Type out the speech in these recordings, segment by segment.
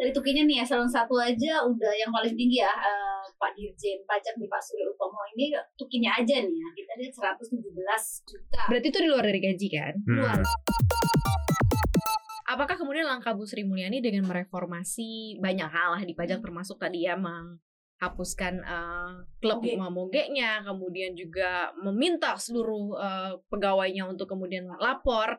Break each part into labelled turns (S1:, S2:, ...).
S1: dari tukinya nih eselon satu aja udah yang paling tinggi ya uh, Pak Dirjen pajak di Pak Surya Utomo ini tukinya aja nih ya kita lihat 117 juta.
S2: Berarti itu di luar dari gaji kan?
S1: Hmm. Luar.
S2: Apakah kemudian langkah Bu Sri Mulyani dengan mereformasi banyak hal lah di pajak termasuk tadi ya menghapuskan uh, klub okay. mogeknya, kemudian juga meminta seluruh uh, pegawainya untuk kemudian lapor,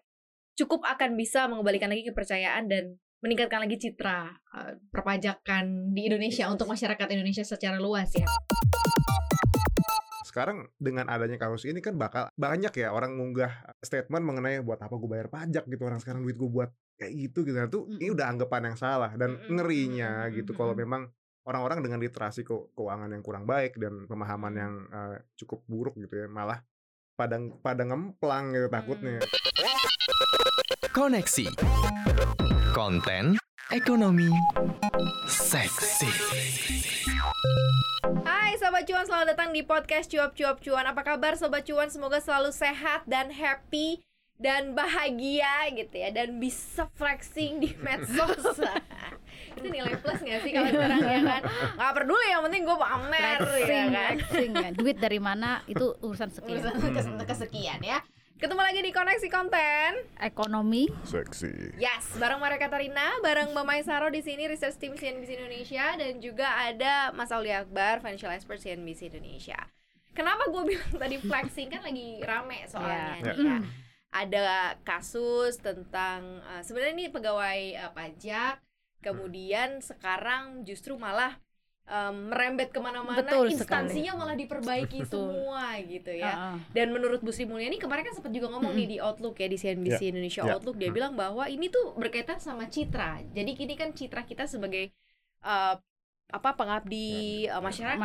S2: cukup akan bisa mengembalikan lagi kepercayaan dan meningkatkan lagi citra uh, perpajakan di Indonesia untuk masyarakat Indonesia secara luas ya.
S3: Sekarang dengan adanya kasus ini kan bakal banyak ya orang mengunggah statement mengenai buat apa gue bayar pajak gitu orang sekarang duit gue buat kayak gitu gitu. Nah, tuh mm. ini udah anggapan yang salah dan ngerinya mm. gitu kalau memang orang-orang dengan literasi ke keuangan yang kurang baik dan pemahaman yang uh, cukup buruk gitu ya malah pada pada ngemplang gitu takutnya.
S4: Koneksi konten ekonomi seksi.
S2: Hai Sobat Cuan, selamat datang di podcast Cuap Cuap Cuan Apa kabar Sobat Cuan? Semoga selalu sehat dan happy dan bahagia gitu ya Dan bisa flexing di medsos Itu nilai plus gak sih kalau sekarang ya kan? Gak peduli yang penting gue pamer
S5: flexing, ya kan? Flexing ya, duit dari mana itu urusan sekian
S2: Urusan kesekian ya Ketemu lagi di Koneksi Konten
S5: Ekonomi
S3: Seksi.
S2: Yes, bareng Maria Katarina, bareng Mbak Maisaro di sini Research Team CNBC Indonesia dan juga ada Mas Auli Akbar, Financial Expert CNBC Indonesia. Kenapa gue bilang tadi flexing kan lagi rame soalnya yeah. nih ya. Ada kasus tentang uh, sebenarnya ini pegawai uh, pajak, kemudian sekarang justru malah um, merembet ke mana-mana instansinya sekali. malah diperbaiki semua gitu ya uh -uh. dan menurut Bu Sri Mulyani kemarin kan sempat juga ngomong nih di Outlook ya di CNBC yeah. Indonesia yeah. Outlook dia hmm. bilang bahwa ini tuh berkaitan sama citra jadi kini kan citra kita sebagai uh, apa pengabdi uh, masyarakat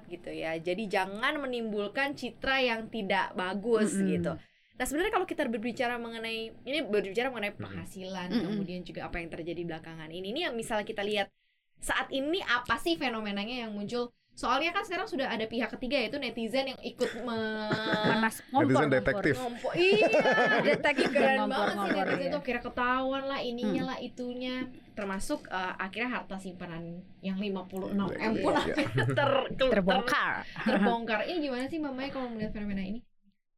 S2: Masa. gitu ya jadi jangan menimbulkan citra yang tidak bagus mm -hmm. gitu Nah sebenarnya kalau kita berbicara mengenai ini berbicara mengenai penghasilan, mm -hmm. kemudian juga apa yang terjadi belakangan ini, ini yang misalnya kita lihat saat ini apa sih fenomenanya yang muncul? Soalnya kan sekarang sudah ada pihak ketiga yaitu netizen yang ikut me
S3: Manas, ngompor, netizen detektif.
S2: Ngompor, iya detektif keren banget sih netizen iya. tuh kira ketahuan lah ininya hmm. lah itunya. Termasuk uh, akhirnya harta simpanan yang 56 m pun iya. ter,
S5: terbongkar.
S2: terbongkar. Ini gimana sih Mbak Maya kalau melihat fenomena ini?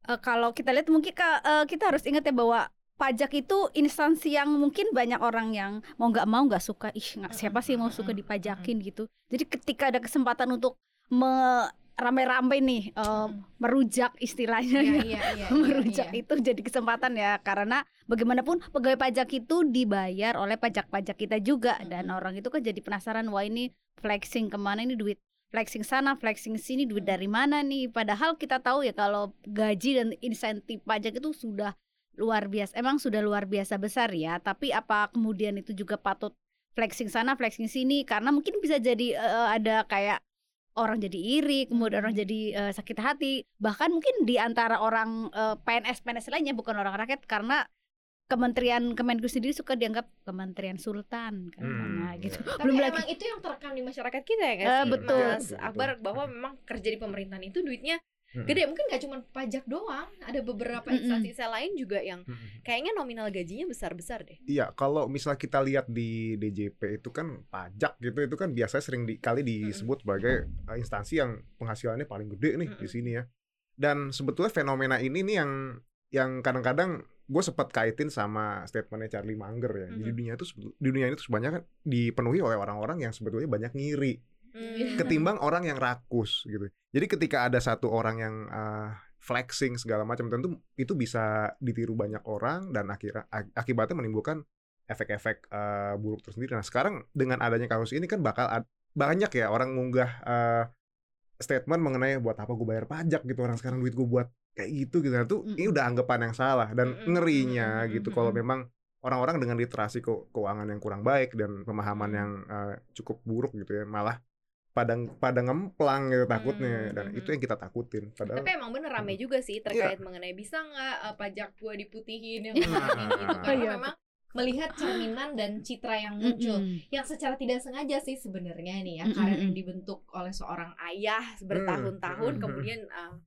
S5: Uh, kalau kita lihat mungkin uh, kita harus ingat ya bahwa pajak itu instansi yang mungkin banyak orang yang mau nggak mau nggak suka. Ih nggak siapa sih mau suka dipajakin gitu. Jadi ketika ada kesempatan untuk me rame-rame nih uh, merujak istilahnya ya, ya, ya, merujak ya, ya. itu jadi kesempatan ya. Karena bagaimanapun pegawai pajak itu dibayar oleh pajak-pajak kita juga. Dan orang itu kan jadi penasaran wah ini flexing ke mana ini duit flexing sana flexing sini duit dari mana nih? Padahal kita tahu ya kalau gaji dan insentif pajak itu sudah luar biasa emang sudah luar biasa besar ya tapi apa kemudian itu juga patut flexing sana flexing sini karena mungkin bisa jadi uh, ada kayak orang jadi iri kemudian orang jadi uh, sakit hati bahkan mungkin di antara orang uh, PNS PNS lainnya bukan orang rakyat karena Kementerian Kemenku sendiri suka dianggap Kementerian Sultan kan hmm,
S2: gitu. Ya. Belum Tapi lagi itu yang terekam di masyarakat kita ya guys. Uh,
S5: betul.
S2: Mas Akbar bahwa memang kerja di pemerintahan itu duitnya hmm. gede mungkin gak cuma pajak doang ada beberapa instansi hmm. lain juga yang hmm. kayaknya nominal gajinya besar besar deh
S3: iya kalau misal kita lihat di DJP itu kan pajak gitu itu kan biasanya sering di, kali disebut hmm. sebagai uh, instansi yang penghasilannya paling gede nih hmm. di sini ya dan sebetulnya fenomena ini nih yang yang kadang-kadang gue sempat kaitin sama statementnya Charlie Munger ya. Di dunia itu di dunia itu sebanyak dipenuhi oleh orang-orang yang sebetulnya banyak ngiri hmm. ketimbang orang yang rakus gitu. Jadi ketika ada satu orang yang uh, flexing segala macam tentu itu bisa ditiru banyak orang dan akhirnya akibatnya menimbulkan efek-efek uh, buruk tersendiri. Nah sekarang dengan adanya kasus ini kan bakal banyak ya orang mengunggah uh, statement mengenai buat apa gue bayar pajak gitu orang sekarang duit gue buat kayak gitu gitu. Nah, itu mm. ini udah anggapan yang salah dan ngerinya gitu kalau memang orang-orang dengan literasi ke keuangan yang kurang baik dan pemahaman yang uh, cukup buruk gitu ya malah pada pada ngemplang gitu takutnya hmm, dan hmm. itu yang kita takutin.
S2: Padahal, Tapi emang bener rame juga sih terkait yeah. mengenai bisa nggak uh, pajak gua diputihin yang nah, ini gitu karena iya. memang melihat cerminan dan citra yang muncul mm -hmm. yang secara tidak sengaja sih sebenarnya nih ya mm -hmm. karena yang dibentuk oleh seorang ayah bertahun-tahun mm -hmm. kemudian uh,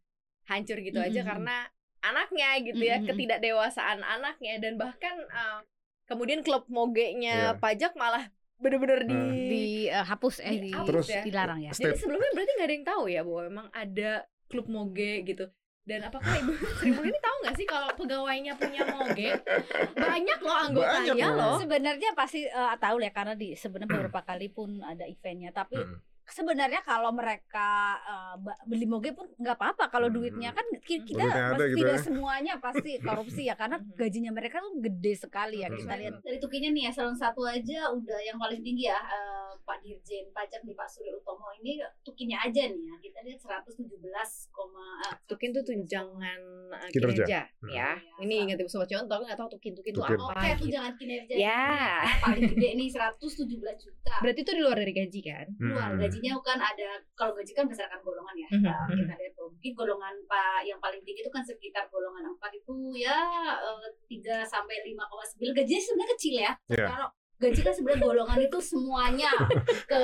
S2: hancur gitu mm -hmm. aja karena anaknya gitu ya mm -hmm. ketidakdewasaan anaknya dan bahkan uh, kemudian klub mogenya yeah. pajak malah bener-bener di,
S3: Hmm.
S6: dihapus eh di,
S2: dihapus
S3: Terus-
S2: ya.
S6: dilarang ya.
S2: Jadi sebelumnya berarti nggak ada yang tahu ya bahwa memang ada klub moge gitu. Dan apakah Ibu Sri Mulyani tahu nggak sih kalau pegawainya punya moge? Banyak loh anggotanya
S3: Banyak loh.
S2: loh.
S6: Sebenarnya pasti eh, tahu ya karena di sebenarnya
S3: Hmm.
S6: beberapa kali pun ada eventnya tapi
S3: Mm.
S6: Sebenarnya kalau mereka eh, ba- beli moge pun nggak apa-apa kalau
S3: Hmm.
S6: duitnya kan ki- kita
S3: Duitnya
S6: pasti
S3: gitu
S6: tidak
S3: ya.
S6: semuanya pasti korupsi ya karena
S2: Hmm.
S6: gajinya mereka tuh gede sekali ya
S3: Hmm.
S6: kita lihat
S5: dari tukinya nih eselon satu aja udah yang paling tinggi ya eh, Pak Dirjen pajak di Pak Surya Utomo ini tukinya aja nih ya kita lihat 117, eh,
S2: Tukin tuh tunjangan uh,
S3: Kinerja.
S2: kinerja,
S3: Hmm.
S2: ya.
S5: Iya,
S2: Ini ingat ibu sobat contoh, nggak tahu tukin tukin itu
S3: Tukin.
S2: apa.
S5: Oke,
S2: gitu.
S5: tunjangan kinerja
S2: Ya.
S5: ini paling gede nih 117 juta.
S2: Berarti itu di luar dari gaji kan?
S5: Luar
S3: Hmm.
S5: Gajinya kan ada kalau gaji kan berdasarkan golongan ya.
S2: Mhm.
S5: kita lihat tuh mungkin golongan Pak yang paling tinggi itu kan sekitar golongan 4 itu ya eh, 3 sampai 5,9 gajinya sebenarnya kecil ya.
S3: Iya.
S5: Kalau gaji kan sebenarnya golongan itu semuanya ke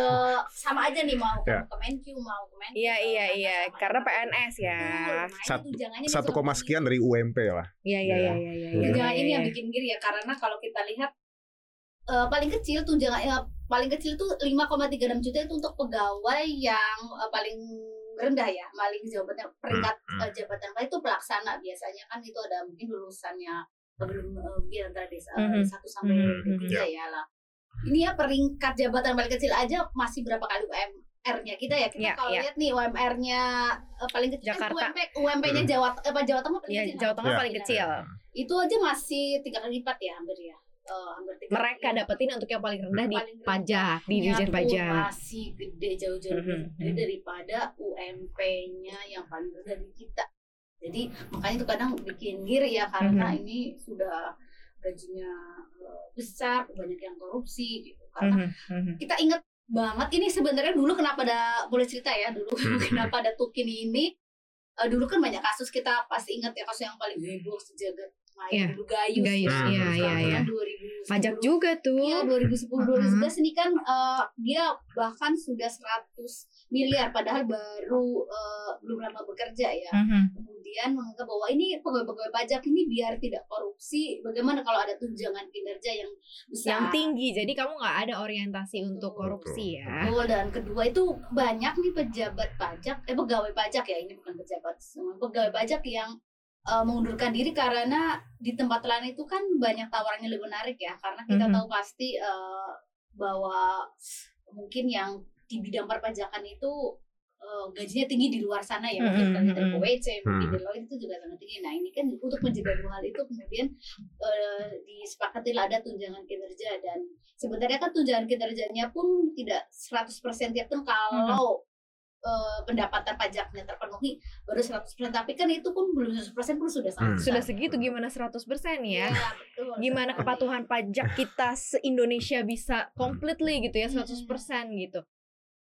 S5: sama aja nih mau ke
S3: Iya.
S5: Kemenq mau Kemenq.
S2: Iya iya iya, karena PNS ya.
S3: Satu- Satu koma sekian dari UMP lah.
S2: Iya iya
S3: Iya.
S2: iya iya iya.
S3: Iya.
S5: tunjangan
S2: iya,
S5: ini yang
S2: iya.
S5: bikin ngiri ya karena kalau kita lihat eh, paling kecil tunjangan ya, paling kecil tuh 5,36 juta itu untuk pegawai yang eh, paling rendah ya paling jabatan peringkat
S3: Hmm,
S5: eh, jabatan paling itu pelaksana biasanya kan itu ada mungkin lulusannya belum eh, mungkin antara desa satu sampai tiga ya lah. Ini ya peringkat jabatan paling kecil aja masih berapa kali UMR-nya kita ya? Kita
S2: Iya,
S5: kalau
S2: iya.
S5: lihat nih UMR-nya eh, paling kecil kan
S2: Jakarta.
S5: UMP UMP-nya Jawa eh, apa Jawa Tengah paling
S2: Iya,
S5: kecil.
S2: Jawa Tengah
S3: Iya.
S2: paling kecil.
S5: itu aja masih tiga kali lipat ya hampir ya Eh, hampir tiga
S2: Mereka dapetin untuk yang paling rendah di
S5: Paling rendah.
S2: pajak, di
S5: Ya
S2: Dirjen Pajak.
S5: masih gede jauh-jauh lebih
S2: Mhm,
S5: gede
S2: mhm.
S5: daripada UMP-nya yang paling rendah di kita jadi makanya itu kadang bikin ngiri ya karena
S2: Mhm.
S5: ini sudah gajinya eh, besar banyak yang korupsi gitu karena
S2: Mhm, mhm.
S5: kita ingat banget ini sebenarnya dulu kenapa ada boleh cerita ya dulu
S3: Hmm.
S5: kenapa ada tukin ini Eh, dulu kan banyak kasus kita pasti ingat ya kasus yang paling heboh sejagat
S2: Iya.
S5: maya dulu gayus
S2: Gayus,
S3: Hmm.
S2: iya iya iya.
S5: 2010
S2: Pajak juga tuh.
S5: Iya 2010
S2: Mhm.
S5: 2011 ini kan eh, dia bahkan sudah 100 miliar padahal baru eh, belum lama bekerja ya.
S2: Mhm.
S5: Kemudian menganggap bahwa ini pegawai-pegawai pajak ini biar tidak korupsi, bagaimana kalau ada tunjangan kinerja yang besar.
S2: Yang tinggi, jadi kamu nggak ada orientasi untuk korupsi ya.
S5: Betul, dan kedua itu banyak nih pejabat pajak, eh pegawai pajak ya ini bukan pejabat semua pegawai pajak yang eh, mengundurkan diri karena di tempat lain itu kan banyak tawarannya lebih menarik ya karena kita
S2: Mhm.
S5: tahu pasti eh, bahwa mungkin yang di bidang perpajakan itu eh, gajinya tinggi di luar sana ya mungkin kalau kita
S2: mhm.
S5: ke WC mungkin
S3: Hmm.
S5: di Deloitte itu juga sangat tinggi. Nah ini kan untuk mencegah dua hal itu kemudian eh, disepakati ada tunjangan kinerja dan sebenarnya kan tunjangan kinerjanya pun tidak 100% tiap tahun kalau eh, pendapatan pajaknya terpenuhi baru 100% tapi kan itu pun belum 100% pun sudah sangat
S3: Hmm.
S2: Sudah segitu gimana 100% ya?
S5: Iya, betul
S2: Gimana kepatuhan pajak kita se-Indonesia bisa completely gitu ya
S5: Hmm.
S2: 100% gitu.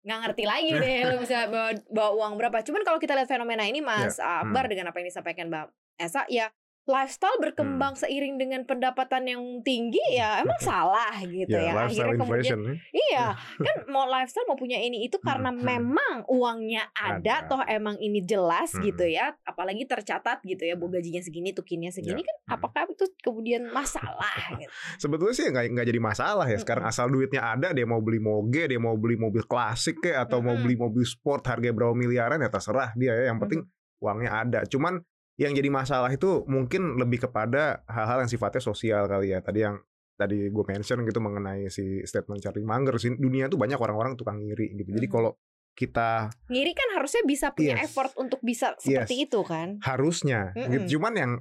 S2: Nggak ngerti lagi deh lo bisa bawa, bawa uang berapa. Cuman kalau kita lihat fenomena ini Mas
S3: Ya,
S2: Akbar
S3: hmm.
S2: dengan apa yang disampaikan Mbak Esa ya lifestyle berkembang seiring dengan pendapatan yang tinggi ya emang salah gitu
S3: Ya,
S2: ya.
S3: lifestyle
S2: Akhirnya kemudian
S3: ya.
S2: Iya, kan mau lifestyle mau punya ini itu karena
S3: Hmm, hmm.
S2: memang uangnya ada,
S3: Ada.
S2: toh emang ini jelas
S3: Hmm.
S2: gitu ya, apalagi tercatat gitu ya, bahwa gajinya segini, tukinnya segini
S3: Ya,
S2: kan
S3: hmm.
S2: apakah itu kemudian masalah gitu.
S3: Sebetulnya sih nggak nggak jadi masalah ya. Sekarang asal duitnya ada, dia mau beli moge, dia mau beli mobil klasik kayak atau mau
S2: Mm-mm.
S3: beli mobil sport harga berapa miliaran ya terserah dia ya. Yang penting
S2: Mm-hmm.
S3: uangnya ada. Cuman yang jadi masalah itu mungkin lebih kepada hal-hal yang sifatnya sosial kali ya. Tadi yang tadi gue mention gitu mengenai si statement Charlie Munger. Di dunia tuh banyak orang-orang tukang ngiri gitu. Jadi
S2: Mhm.
S3: kalau kita
S2: Ngiri kan harusnya bisa punya
S3: Yes.
S2: effort untuk bisa seperti itu kan.
S3: harusnya
S2: Mm-mm.
S3: gitu. Cuman yang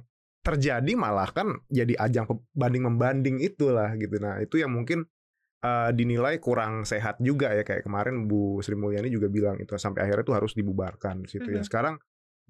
S3: terjadi malah kan jadi ajang banding membanding itulah gitu. Nah, itu yang mungkin eh, dinilai kurang sehat juga ya kayak kemarin Bu Sri Mulyani juga bilang itu sampai akhirnya itu harus dibubarkan di situ ya.
S2: Mhm.
S3: Sekarang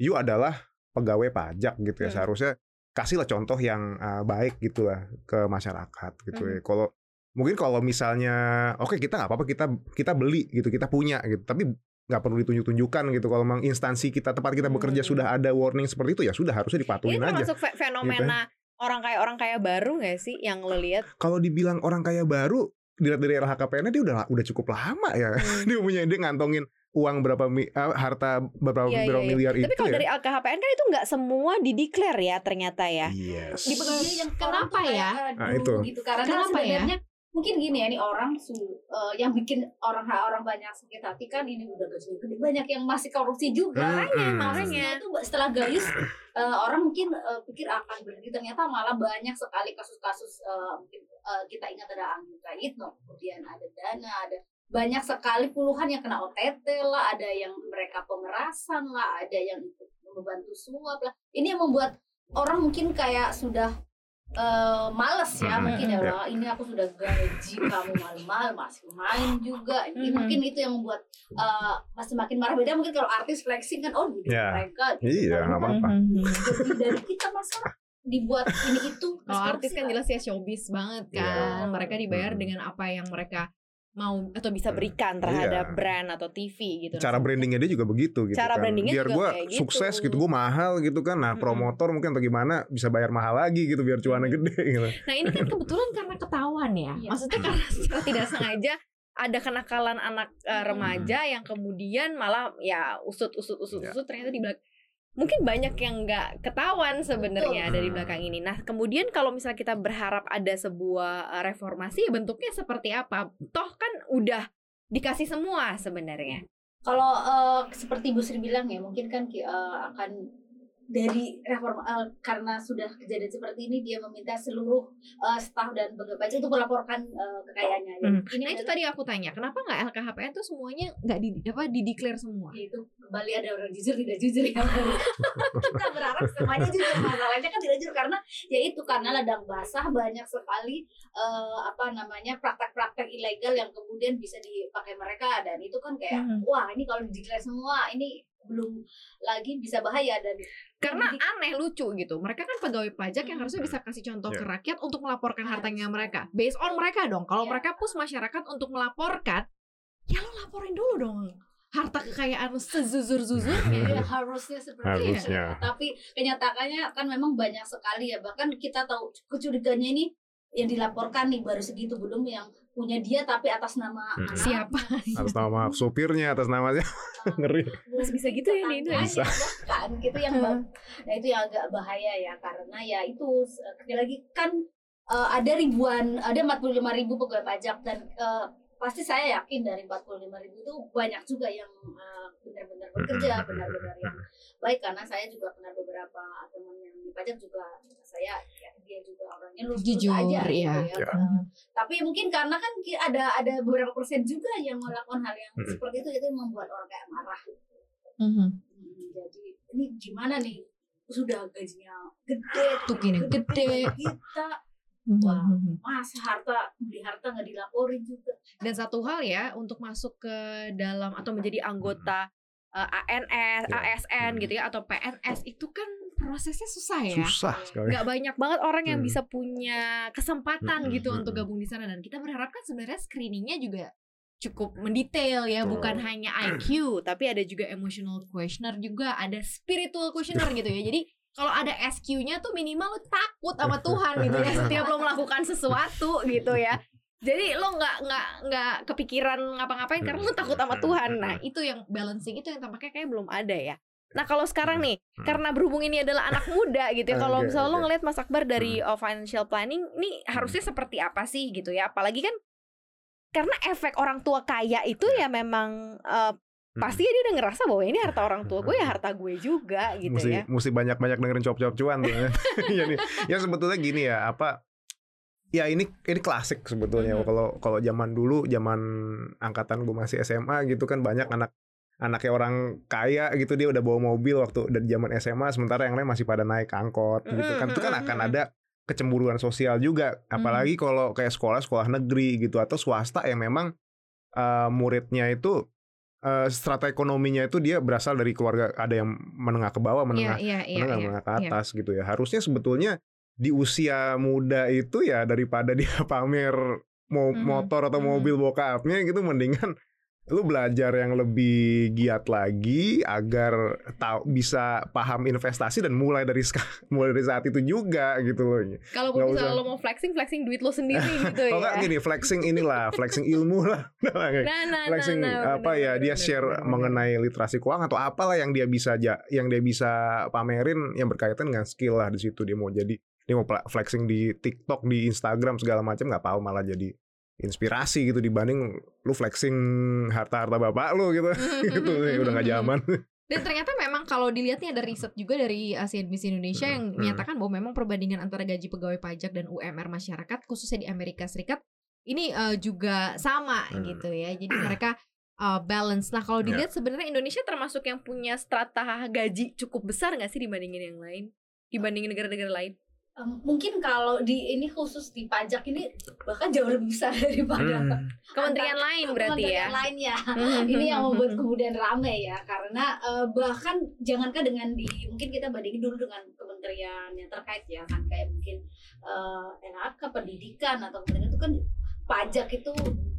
S3: you adalah pegawai pajak gitu ya.
S2: Hmm.
S3: Seharusnya kasihlah contoh yang eh, baik gitulah ke masyarakat gitu ya. Kalau mungkin kalau misalnya oke kita nggak apa-apa kita kita beli gitu, kita punya gitu. Tapi nggak perlu ditunjuk-tunjukkan gitu. Kalau memang instansi kita tempat kita bekerja
S2: Hmm.
S3: sudah ada warning seperti itu ya sudah harusnya
S2: Ini
S3: dipatuhin aja.
S2: termasuk fe- fenomena orang kaya orang kaya baru nggak sih yang lo lihat?
S3: Kalau dibilang orang kaya baru dilihat dari LHKPN dia udah udah cukup lama ya.
S2: Hmm.
S3: dia punya dia ngantongin uang berapa mi- eh, harta berapa,
S2: Iya,
S3: berapa
S2: iya, iya.
S3: miliar
S2: Tapi
S3: itu
S2: kalau
S3: ya.
S2: dari LKHPN kan itu nggak semua dideklar ya ternyata ya.
S3: Yes.
S2: Di pegawai-
S5: yang
S2: Kenapa ya?
S5: kayak,
S3: Nah, itu.
S5: gitu karena
S2: Kenapa ya?
S5: sebenarnya mungkin gini ya ini orang su- eh, yang bikin orang orang banyak sakit hati kan ini udah gajinya gede banyak yang masih korupsi juga
S3: Hmm, hmm.
S5: Maksudnya itu setelah gayus eh, orang mungkin eh, pikir akan berhenti ternyata malah banyak sekali kasus-kasus eh, mungkin eh, kita ingat ada Anggita Itno kemudian ada Dana ada banyak sekali puluhan yang kena OTT lah ada yang mereka pemerasan lah ada yang ikut membantu suap lah ini yang membuat orang mungkin kayak sudah eh, males ya
S3: Hmm,
S5: mungkin ya
S3: ya.
S5: "Wah, ini aku sudah gaji kamu malam-malam masih main juga ini
S2: Mhm.
S5: mungkin itu yang membuat eh, masih makin marah beda mungkin kalau artis flexing kan oh duit
S3: Ya.
S5: mereka
S3: Iya, nggak apa-apa.
S5: Jadi dari kita masa dibuat ini itu
S2: Kalau artis kan jelas ya showbiz banget
S3: Iya.
S2: kan. Mereka dibayar
S3: Hmm.
S2: dengan apa yang mereka mau atau bisa
S3: Hmm.
S2: berikan terhadap
S3: Iya.
S2: brand atau TV gitu.
S3: cara brandingnya dia juga begitu gitu
S2: Cara
S3: kan.
S2: brandingnya
S3: biar
S2: juga
S3: gua
S2: kayak gitu.
S3: sukses gitu gue mahal gitu kan nah
S2: Mm-mm.
S3: promotor mungkin atau gimana bisa bayar mahal lagi gitu biar cuannya gede gitu
S2: Nah ini kan kebetulan karena ketahuan ya.
S5: Iya.
S2: Maksudnya karena secara tidak sengaja ada kenakalan anak eh, remaja yang kemudian malah ya usut usut usut
S3: Iya.
S2: usut ternyata di belakang mungkin banyak yang nggak ketahuan sebenarnya dari belakang ini. Nah kemudian kalau misalnya kita berharap ada sebuah eh, reformasi ya bentuknya seperti apa? Toh kan udah dikasih semua sebenarnya.
S5: kalau eh, seperti Bu Sri bilang ya mungkin kan eh, akan dari reform eh, karena sudah kejadian seperti ini dia meminta seluruh eh, staf dan pegawai untuk melaporkan eh, kekayaannya ya.
S2: Hmm.
S5: ini
S2: Nah itu tadi aku tanya, kenapa nggak LKHPN tuh semuanya nggak di apa dideklar semua?
S5: itu kembali ada orang jujur tidak jujur ya kita berharap semuanya jujur masalahnya kan tidak jujur karena ya itu karena ladang basah banyak sekali eh, apa namanya praktek-praktek ilegal yang kemudian bisa dipakai mereka dan itu kan kayak
S2: Mhm.
S5: wah ini kalau dideklar semua ini belum lagi bisa bahaya dan
S2: Karena aneh lucu gitu. Mereka kan pegawai pajak yang harusnya bisa kasih contoh
S3: Iya.
S2: ke rakyat untuk melaporkan hartanya mereka. Based on mereka dong. Kalau
S5: Iya.
S2: mereka push masyarakat untuk melaporkan, ya lo laporin dulu dong harta kekayaan lo sezuzur-zuzurnya.
S5: ya harusnya seperti
S3: Harusnya.
S5: itu tapi kenyataannya kan memang banyak sekali ya bahkan kita tahu kecurigaannya ini yang dilaporkan nih baru segitu belum yang punya dia tapi atas nama
S3: Hmm.
S5: anak
S2: Siapa?
S3: atas nama supirnya atas namanya ngeri
S2: Masih bisa gitu ya, di Indo ya?
S3: Bisa.
S5: kan gitu yang bah- nah itu yang agak bahaya ya karena ya itu sekali lagi kan eh, ada ribuan ada 45 ribu pegawai pajak dan eh, pasti saya yakin dari 45 ribu itu banyak juga yang eh, benar-benar bekerja benar-benar yang baik karena saya juga kenal beberapa teman yang di pajak juga saya ya, dia juga orangnya lurus
S2: Jujur,
S5: aja gitu ya.
S3: Ya.
S5: Eh, tapi mungkin karena kan ada ada beberapa persen juga yang melakukan hal yang
S3: Mm-mm.
S5: seperti itu itu membuat orang kayak marah
S2: Mhm.
S5: Hmm, jadi ini gimana nih sudah gajinya gede
S2: Tuh gini, gede.
S5: kita. Wah. masa harta beli harta nggak dilaporin juga
S2: Dan satu hal ya untuk masuk ke dalam atau menjadi anggota eh, ANS,
S3: Ya.
S2: ASN
S3: Hmm.
S2: gitu ya atau PNS itu kan prosesnya susah ya.
S3: susah sekali
S2: nggak banyak banget orang yang
S3: Hmm.
S2: bisa punya kesempatan
S3: Hmm,
S2: gitu
S3: hmm,
S2: untuk
S3: hmm.
S2: gabung di sana dan kita berharap kan sebenarnya screeningnya juga cukup mendetail ya
S3: Betul.
S2: bukan hanya IQ tapi ada juga emotional questionnaire juga ada spiritual questionnaire gitu ya jadi kalau ada SQ-nya tuh minimal lo takut sama Tuhan gitu ya setiap lo melakukan sesuatu gitu ya. Jadi lo nggak nggak nggak kepikiran ngapa-ngapain karena lo takut sama Tuhan. Nah itu yang balancing itu yang tampaknya kayak belum ada ya. Nah kalau sekarang nih
S3: Hmm.
S2: karena berhubung ini adalah anak muda gitu ya kalau misalnya lo ngeliat Mas Akbar dari uh, financial planning nih harusnya seperti apa sih gitu ya? Apalagi kan karena efek orang tua kaya itu ya memang uh, pasti dia udah ngerasa bahwa ini harta orang tua gue ya harta gue juga gitu
S3: mesti
S2: ya.
S3: mesti banyak-banyak dengerin cop-cop cuan tuh ya. Jadi ya sebetulnya gini ya apa ya ini ini klasik sebetulnya
S2: Mhm.
S3: kalau kalau zaman dulu zaman angkatan gue masih SMA gitu kan banyak anak anaknya orang kaya gitu dia udah bawa mobil waktu dari zaman SMA sementara yang lain masih pada naik angkot gitu kan. itu kan akan ada kecemburuan sosial juga. Apalagi kalau kayak sekolah sekolah negeri gitu atau swasta yang memang eh, muridnya itu eh, strata ekonominya itu dia berasal dari keluarga ada yang menengah ke bawah menengah
S2: iya iya
S3: menengah
S2: iya
S3: menengah ke
S2: iya.
S3: atas gitu ya harusnya sebetulnya di usia muda itu ya daripada dia pamer mau
S2: Mhm,
S3: motor atau
S2: mhm.
S3: mobil bokapnya gitu mendingan lu belajar yang lebih giat lagi agar tahu bisa paham investasi dan mulai dari mulai dari saat itu juga gitu loh. Nggak
S2: misalnya
S3: usah.
S2: lo mau flexing flexing duit lo sendiri gitu
S3: Kalau
S2: ya
S3: nggak gini flexing inilah flexing ilmu lah.
S2: nah nah
S3: flexing
S2: nah, nah,
S3: apa
S2: bener,
S3: ya
S2: bener,
S3: dia
S2: bener,
S3: share
S2: bener,
S3: mengenai literasi keuangan atau apalah yang dia bisa yang dia bisa pamerin yang berkaitan dengan skill lah di situ dia mau jadi dia mau flexing di TikTok di Instagram segala macam nggak apa malah jadi inspirasi gitu dibanding lu flexing harta-harta bapak lu gitu. gitu sih, udah nggak zaman.
S2: Dan ternyata memang kalau dilihat nih ada riset juga dari Asian Miss Indonesia yang menyatakan bahwa memang perbandingan antara gaji pegawai pajak dan UMR masyarakat khususnya di Amerika Serikat ini eh, juga sama
S3: Hmm.
S2: gitu ya. Jadi mereka eh, balance. Nah kalau
S3: Ya.
S2: dilihat sebenarnya Indonesia termasuk yang punya strata gaji cukup besar nggak sih dibandingin yang lain? Dibandingin negara-negara lain?
S5: Em, mungkin kalau di ini khusus di pajak ini bahkan jauh lebih besar daripada
S3: Hmm.
S2: Kementerian lain berarti ya?
S5: kementerian lainnya. ini yang membuat kemudian rame ya karena eh, bahkan jangankah dengan di mungkin kita bandingin dulu dengan kementerian yang terkait ya kan kayak mungkin eh LHK pendidikan atau kementerian itu kan pajak itu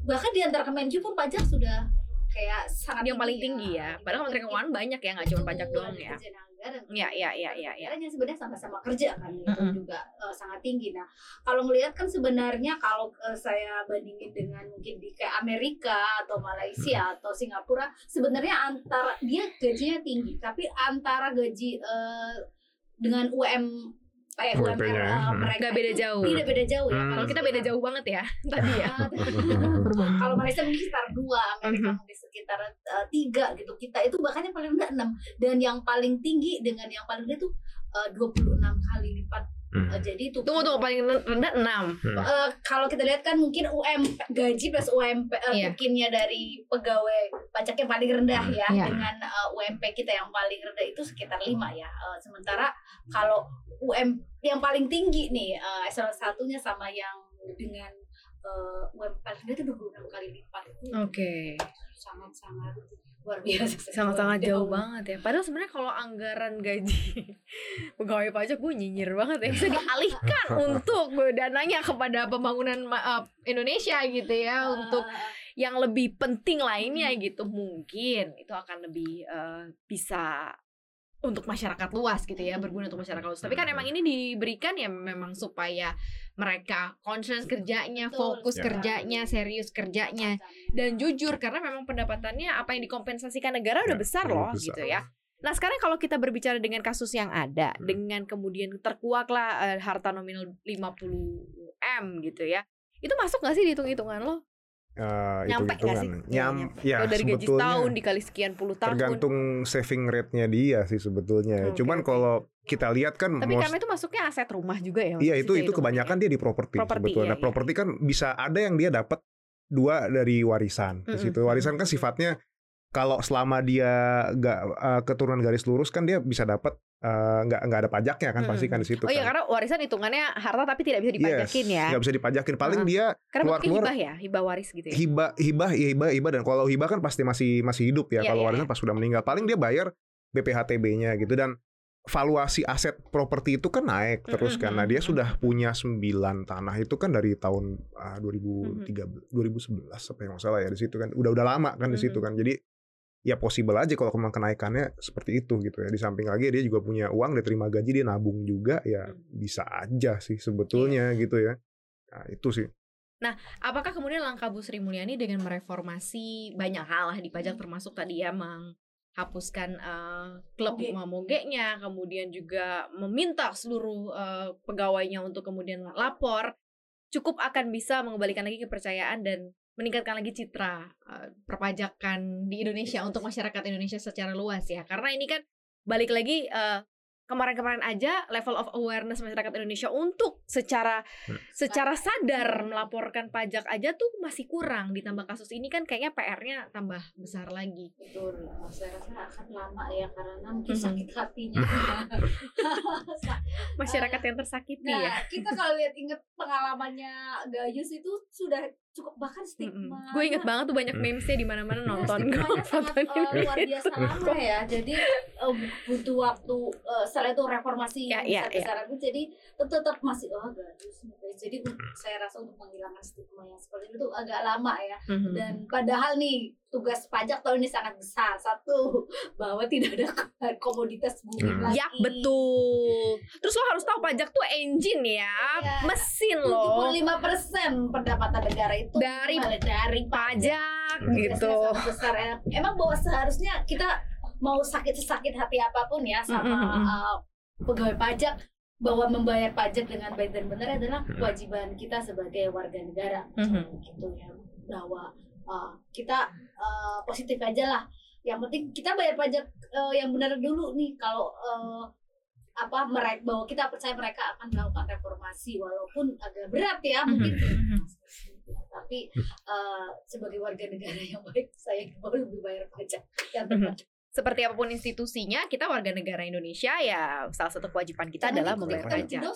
S5: bahkan di antara Kemenju pun pajak sudah kayak sangat
S2: yang paling tinggi ya. Padahal Kementerian Keuangan banyak ya, nggak cuma pajak doang ya. Iya, iya, iya, iya, iya.
S5: Anggaran yang sebenarnya sama-sama kerja kan itu
S2: Mm-mm.
S5: juga eh, sangat tinggi. Nah, kalau ngelihat kan sebenarnya kalau eh, saya bandingin dengan mungkin di kayak Amerika atau Malaysia atau Singapura, sebenarnya antara dia gajinya tinggi, tapi antara gaji eh, dengan UM eh, UMR
S3: hmm.
S5: mereka
S2: Nggak beda
S5: itu
S2: jauh.
S5: Tidak beda jauh ya.
S3: Hmm.
S2: Kalau kita beda jauh banget ya tadi ya.
S5: kalau Malaysia mungkin sekitar dua, Amerika
S2: Mhm.
S5: mungkin sekitar eh, tiga gitu. Kita itu bahkan yang paling rendah enam dan yang paling tinggi dengan yang paling rendah itu dua puluh enam kali lipat.
S3: Hmm.
S5: Eh, jadi itu
S2: Tunggu tunggu paling rendah 6
S5: Eh, kalau kita lihat kan mungkin UMP gaji plus UMP eh,
S2: Iya.
S5: tukinnya dari pegawai pajak yang paling rendah ya
S2: Iya.
S5: dengan eh, UMP kita yang paling rendah itu sekitar 5 ya. Eh, sementara kalau UM yang paling tinggi nih eh, salah satunya sama yang dengan eh, UMP paling rendah itu 26 kali lipat. Itu
S2: Oke
S5: sangat-sangat luar biasa.
S2: Sangat-sangat jauh banget ya. Padahal sebenarnya kalau anggaran gaji Pegawai pajak gue nyinyir banget ya. Bisa dialihkan untuk dananya kepada pembangunan eh, Indonesia gitu ya. Untuk
S5: Eh,
S2: yang lebih penting lainnya gitu. Mungkin itu akan lebih eh, bisa untuk masyarakat luas gitu ya berguna untuk masyarakat luas tapi kan emang ini diberikan ya memang supaya mereka concern kerjanya
S5: Betul
S2: fokus kerjanya serius kerjanya dan jujur karena memang pendapatannya apa yang dikompensasikan negara udah
S3: Ya,
S2: besar loh
S3: besar.
S2: gitu ya. Nah sekarang kalau kita berbicara dengan kasus yang ada
S3: Hmm.
S2: dengan kemudian terkuaklah eh, harta nominal 50 m gitu ya, itu masuk nggak sih di hitung-hitungan lo?
S3: Eh,
S2: Nyampe nggak sih? Iya,
S3: Nyam, ya
S2: Kalau dari gaji
S3: sebetulnya
S2: setahun dikali sekian puluh tahun.
S3: tergantung saving rate-nya dia sih sebetulnya.
S2: Oke,
S3: Cuman
S2: oke.
S3: kalau kita lihat kan
S2: Tapi
S3: most-
S2: karena itu masuknya aset rumah juga ya?
S3: Iya itu itu kebanyakan dia di properti
S2: Properti,
S3: sebetulnya.
S2: iya,
S3: Nah, properti kan bisa ada yang dia dapat dua dari warisan di
S2: Mm-mm,
S3: situ. Warisan kan sifatnya kalau selama dia nggak eh, keturunan garis lurus kan dia bisa dapat eh, nggak nggak ada pajaknya kan pasti kan di situ
S2: Oh iya
S3: kan.
S2: karena warisan hitungannya harta tapi tidak bisa dipajakin
S3: Yes,
S2: ya.
S3: nggak bisa dipajakin. Paling
S2: Heeh.
S3: dia
S2: Karena mungkin
S3: keluar-keluar
S2: hibah ya, hibah waris gitu ya.
S3: hibah hibah ya hibah hibah dan kalau hibah kan pasti masih masih hidup ya.
S2: Iya,
S3: kalau
S2: iya,
S3: warisan
S2: iya.
S3: pas sudah meninggal paling dia bayar BPHTB-nya gitu dan valuasi aset properti itu kan naik terus kan. Nah, dia
S2: Mhm.
S3: sudah punya 9 tanah itu kan dari tahun ah, 2013 2011 apa yang salah ya di situ kan. Udah udah lama kan di situ kan. Jadi ya possible aja kalau memang kenaikannya seperti itu gitu ya. Di samping lagi dia juga punya uang, dia terima gaji, dia nabung juga ya
S2: Hmm.
S3: bisa aja sih sebetulnya
S2: Iya.
S3: gitu ya. Nah, itu sih.
S2: Apakah kemudian langkah Bu Sri Mulyani dengan mereformasi banyak hal lah di pajak termasuk tadi ya menghapuskan eh, klub
S5: Moge.
S2: mogenya, kemudian juga meminta seluruh eh, pegawainya untuk kemudian lapor, cukup akan bisa mengembalikan lagi kepercayaan dan meningkatkan lagi citra eh, perpajakan di Indonesia untuk masyarakat Indonesia secara luas ya. Karena ini kan balik lagi eh, kemarin-kemarin aja level of awareness masyarakat Indonesia untuk secara
S3: Hmm.
S2: secara sadar melaporkan pajak aja tuh masih kurang ditambah kasus ini kan kayaknya PR-nya tambah besar lagi.
S5: Betul, saya rasa akan lama ya karena mungkin
S2: Mhm.
S5: sakit hatinya.
S2: Masyarakat yang tersakiti
S5: nah,
S2: ya.
S5: kita kalau lihat inget pengalamannya Gayus itu sudah cukup bahkan stigma.
S2: Gue inget banget tuh banyak
S5: Hmm.
S2: memesnya di mana-mana nonton
S5: Stigmanya
S2: gue
S5: sangat
S2: fotoin
S5: eh, luar biasa lama ya. Jadi eh, butuh waktu eh, setelah itu reformasi
S2: Ya,
S5: yang
S2: ya,
S5: besar-besaran itu jadi tetap, tetap masih oh Gayus. Jadi saya rasa untuk menghilangkan stigma yang seperti itu agak lama ya.
S2: Mhm.
S5: dan padahal nih tugas pajak tahun ini sangat besar satu bahwa tidak ada komoditas bumi
S3: Hmm.
S5: lagi
S2: Ya betul. Terus lo harus tahu pajak tuh engine ya,
S5: Ya.
S2: mesin lo
S5: 75% pendapatan negara itu
S2: Dari
S5: dari
S2: pajak
S3: Hmm.
S2: gitu.
S5: Besar ya. emang bahwa seharusnya kita mau sakit sesakit hati apa pun ya sama
S2: Mm, mm, mm, mm.
S5: uh, pegawai pajak bahwa membayar pajak dengan baik dan benar adalah
S3: Hmm.
S5: kewajiban kita sebagai warga negara
S2: Mhm.
S5: gitu ya bahwa uh, kita uh, positif aja lah yang penting kita bayar pajak uh, yang benar dulu nih kalau uh, apa mereka bahwa kita percaya mereka akan melakukan reformasi walaupun agak berat ya mungkin
S2: Mhm.
S5: tapi uh, sebagai warga negara yang baik saya mau lebih bayar pajak yang
S2: Mhm.
S5: tepat
S2: Seperti apa pun institusinya, kita warga negara Indonesia ya salah satu kewajiban kita
S5: Jangan
S2: adalah membayar pajak.
S5: ya.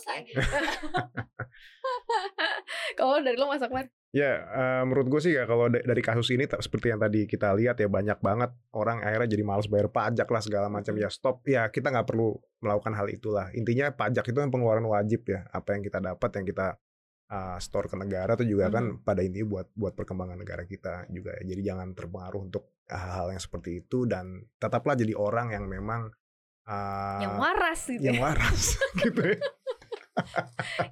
S2: Kalau dari lo Mas Akbar?
S3: Ya, eh, menurut gue sih ya kalau da- dari kasus ini seperti yang tadi kita lihat ya banyak banget orang akhirnya jadi malas bayar pajak lah segala macam ya stop ya kita nggak perlu melakukan hal itulah intinya pajak itu yang pengeluaran wajib ya apa yang kita dapat yang kita uh, store ke negara itu juga kan pada intinya buat buat perkembangan negara kita juga ya. jadi jangan terpengaruh untuk hal-hal yang seperti itu dan tetaplah jadi orang yang memang uh,
S2: yang waras gitu.
S3: yang
S2: ya.
S3: waras gitu ya.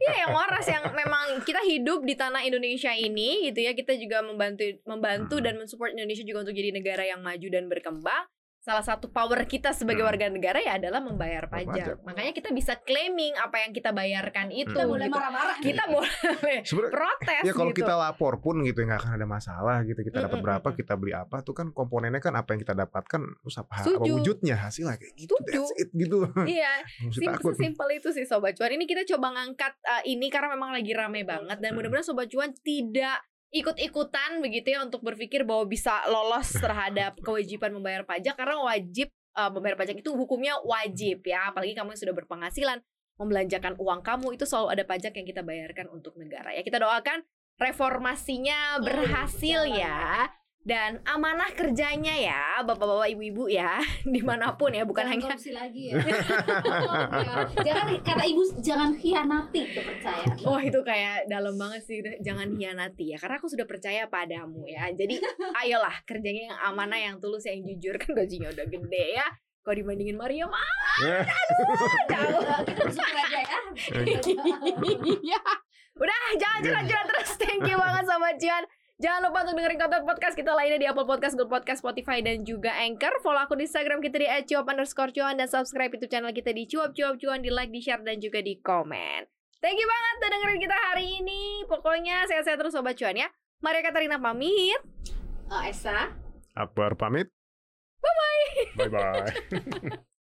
S2: Iya, yang waras yang memang kita hidup di tanah Indonesia ini gitu ya. Kita juga membantu membantu
S3: Hmm.
S2: dan mensupport Indonesia juga untuk jadi negara yang maju dan berkembang. Salah satu power kita sebagai
S3: Hmm.
S2: warga negara ya adalah membayar
S3: Pajak.
S2: pajak. Makanya kita bisa claiming apa yang kita bayarkan itu.
S5: kita boleh
S2: gitu.
S5: marah-marah
S2: Kita boleh
S3: Sebenarnya
S2: protes
S3: Ya kalau
S2: gitu.
S3: kita lapor pun gitu ya, nggak akan ada masalah gitu. Kita dapat berapa, kita beli apa tuh kan komponennya kan apa yang kita dapatkan terus apa, apa wujudnya hasilnya kayak gitu. That's it gitu.
S2: Iya,
S3: Nggak usah
S2: Sim
S3: takut.
S2: sesimpel itu sih Sobat Cuan. Ini kita coba ngangkat uh, ini karena memang lagi rame banget dan
S3: Hmm.
S2: mudah-mudahan Sobat Cuan tidak ikut-ikutan begitu ya untuk berpikir bahwa bisa lolos terhadap kewajiban membayar pajak karena wajib uh, membayar pajak itu hukumnya wajib ya. Apalagi kamu yang sudah berpenghasilan membelanjakan uang kamu itu selalu ada pajak yang kita bayarkan untuk negara. Ya kita doakan reformasinya berhasil ya dan amanah kerjanya ya bapak-bapak ibu-ibu ya di mana pun ya bukan
S5: Jangan
S2: hanya
S5: lagi ya. jangan kata ibu jangan khianati kepercayaan.
S2: Wah itu kayak dalam banget sih Jangan hianati ya Karena aku sudah percaya padamu ya Jadi ayolah kerjanya yang amanah Yang tulus yang jujur Kan gajinya udah gede ya Kalau dibandingin Maria mah jauh
S5: kita bersyukur aja ya.
S2: Iya Udah jangan curhat-curhat terus Thank you banget Sobat Cuan Jangan lupa untuk dengerin konten podcast kita lainnya di Apple Podcast, Google Podcast, Spotify, dan juga Anchor. Follow aku di Instagram kita di @cuap underscore cuan dan subscribe itu channel kita di cuap cuap cuan di like, di share, dan juga di komen. Thank you banget udah dengerin kita hari ini. Pokoknya sehat-sehat terus Sobat Cuan ya. Maria Katarina pamit.
S5: Eh, Esa
S3: Akbar pamit. Bye bye. Bye bye.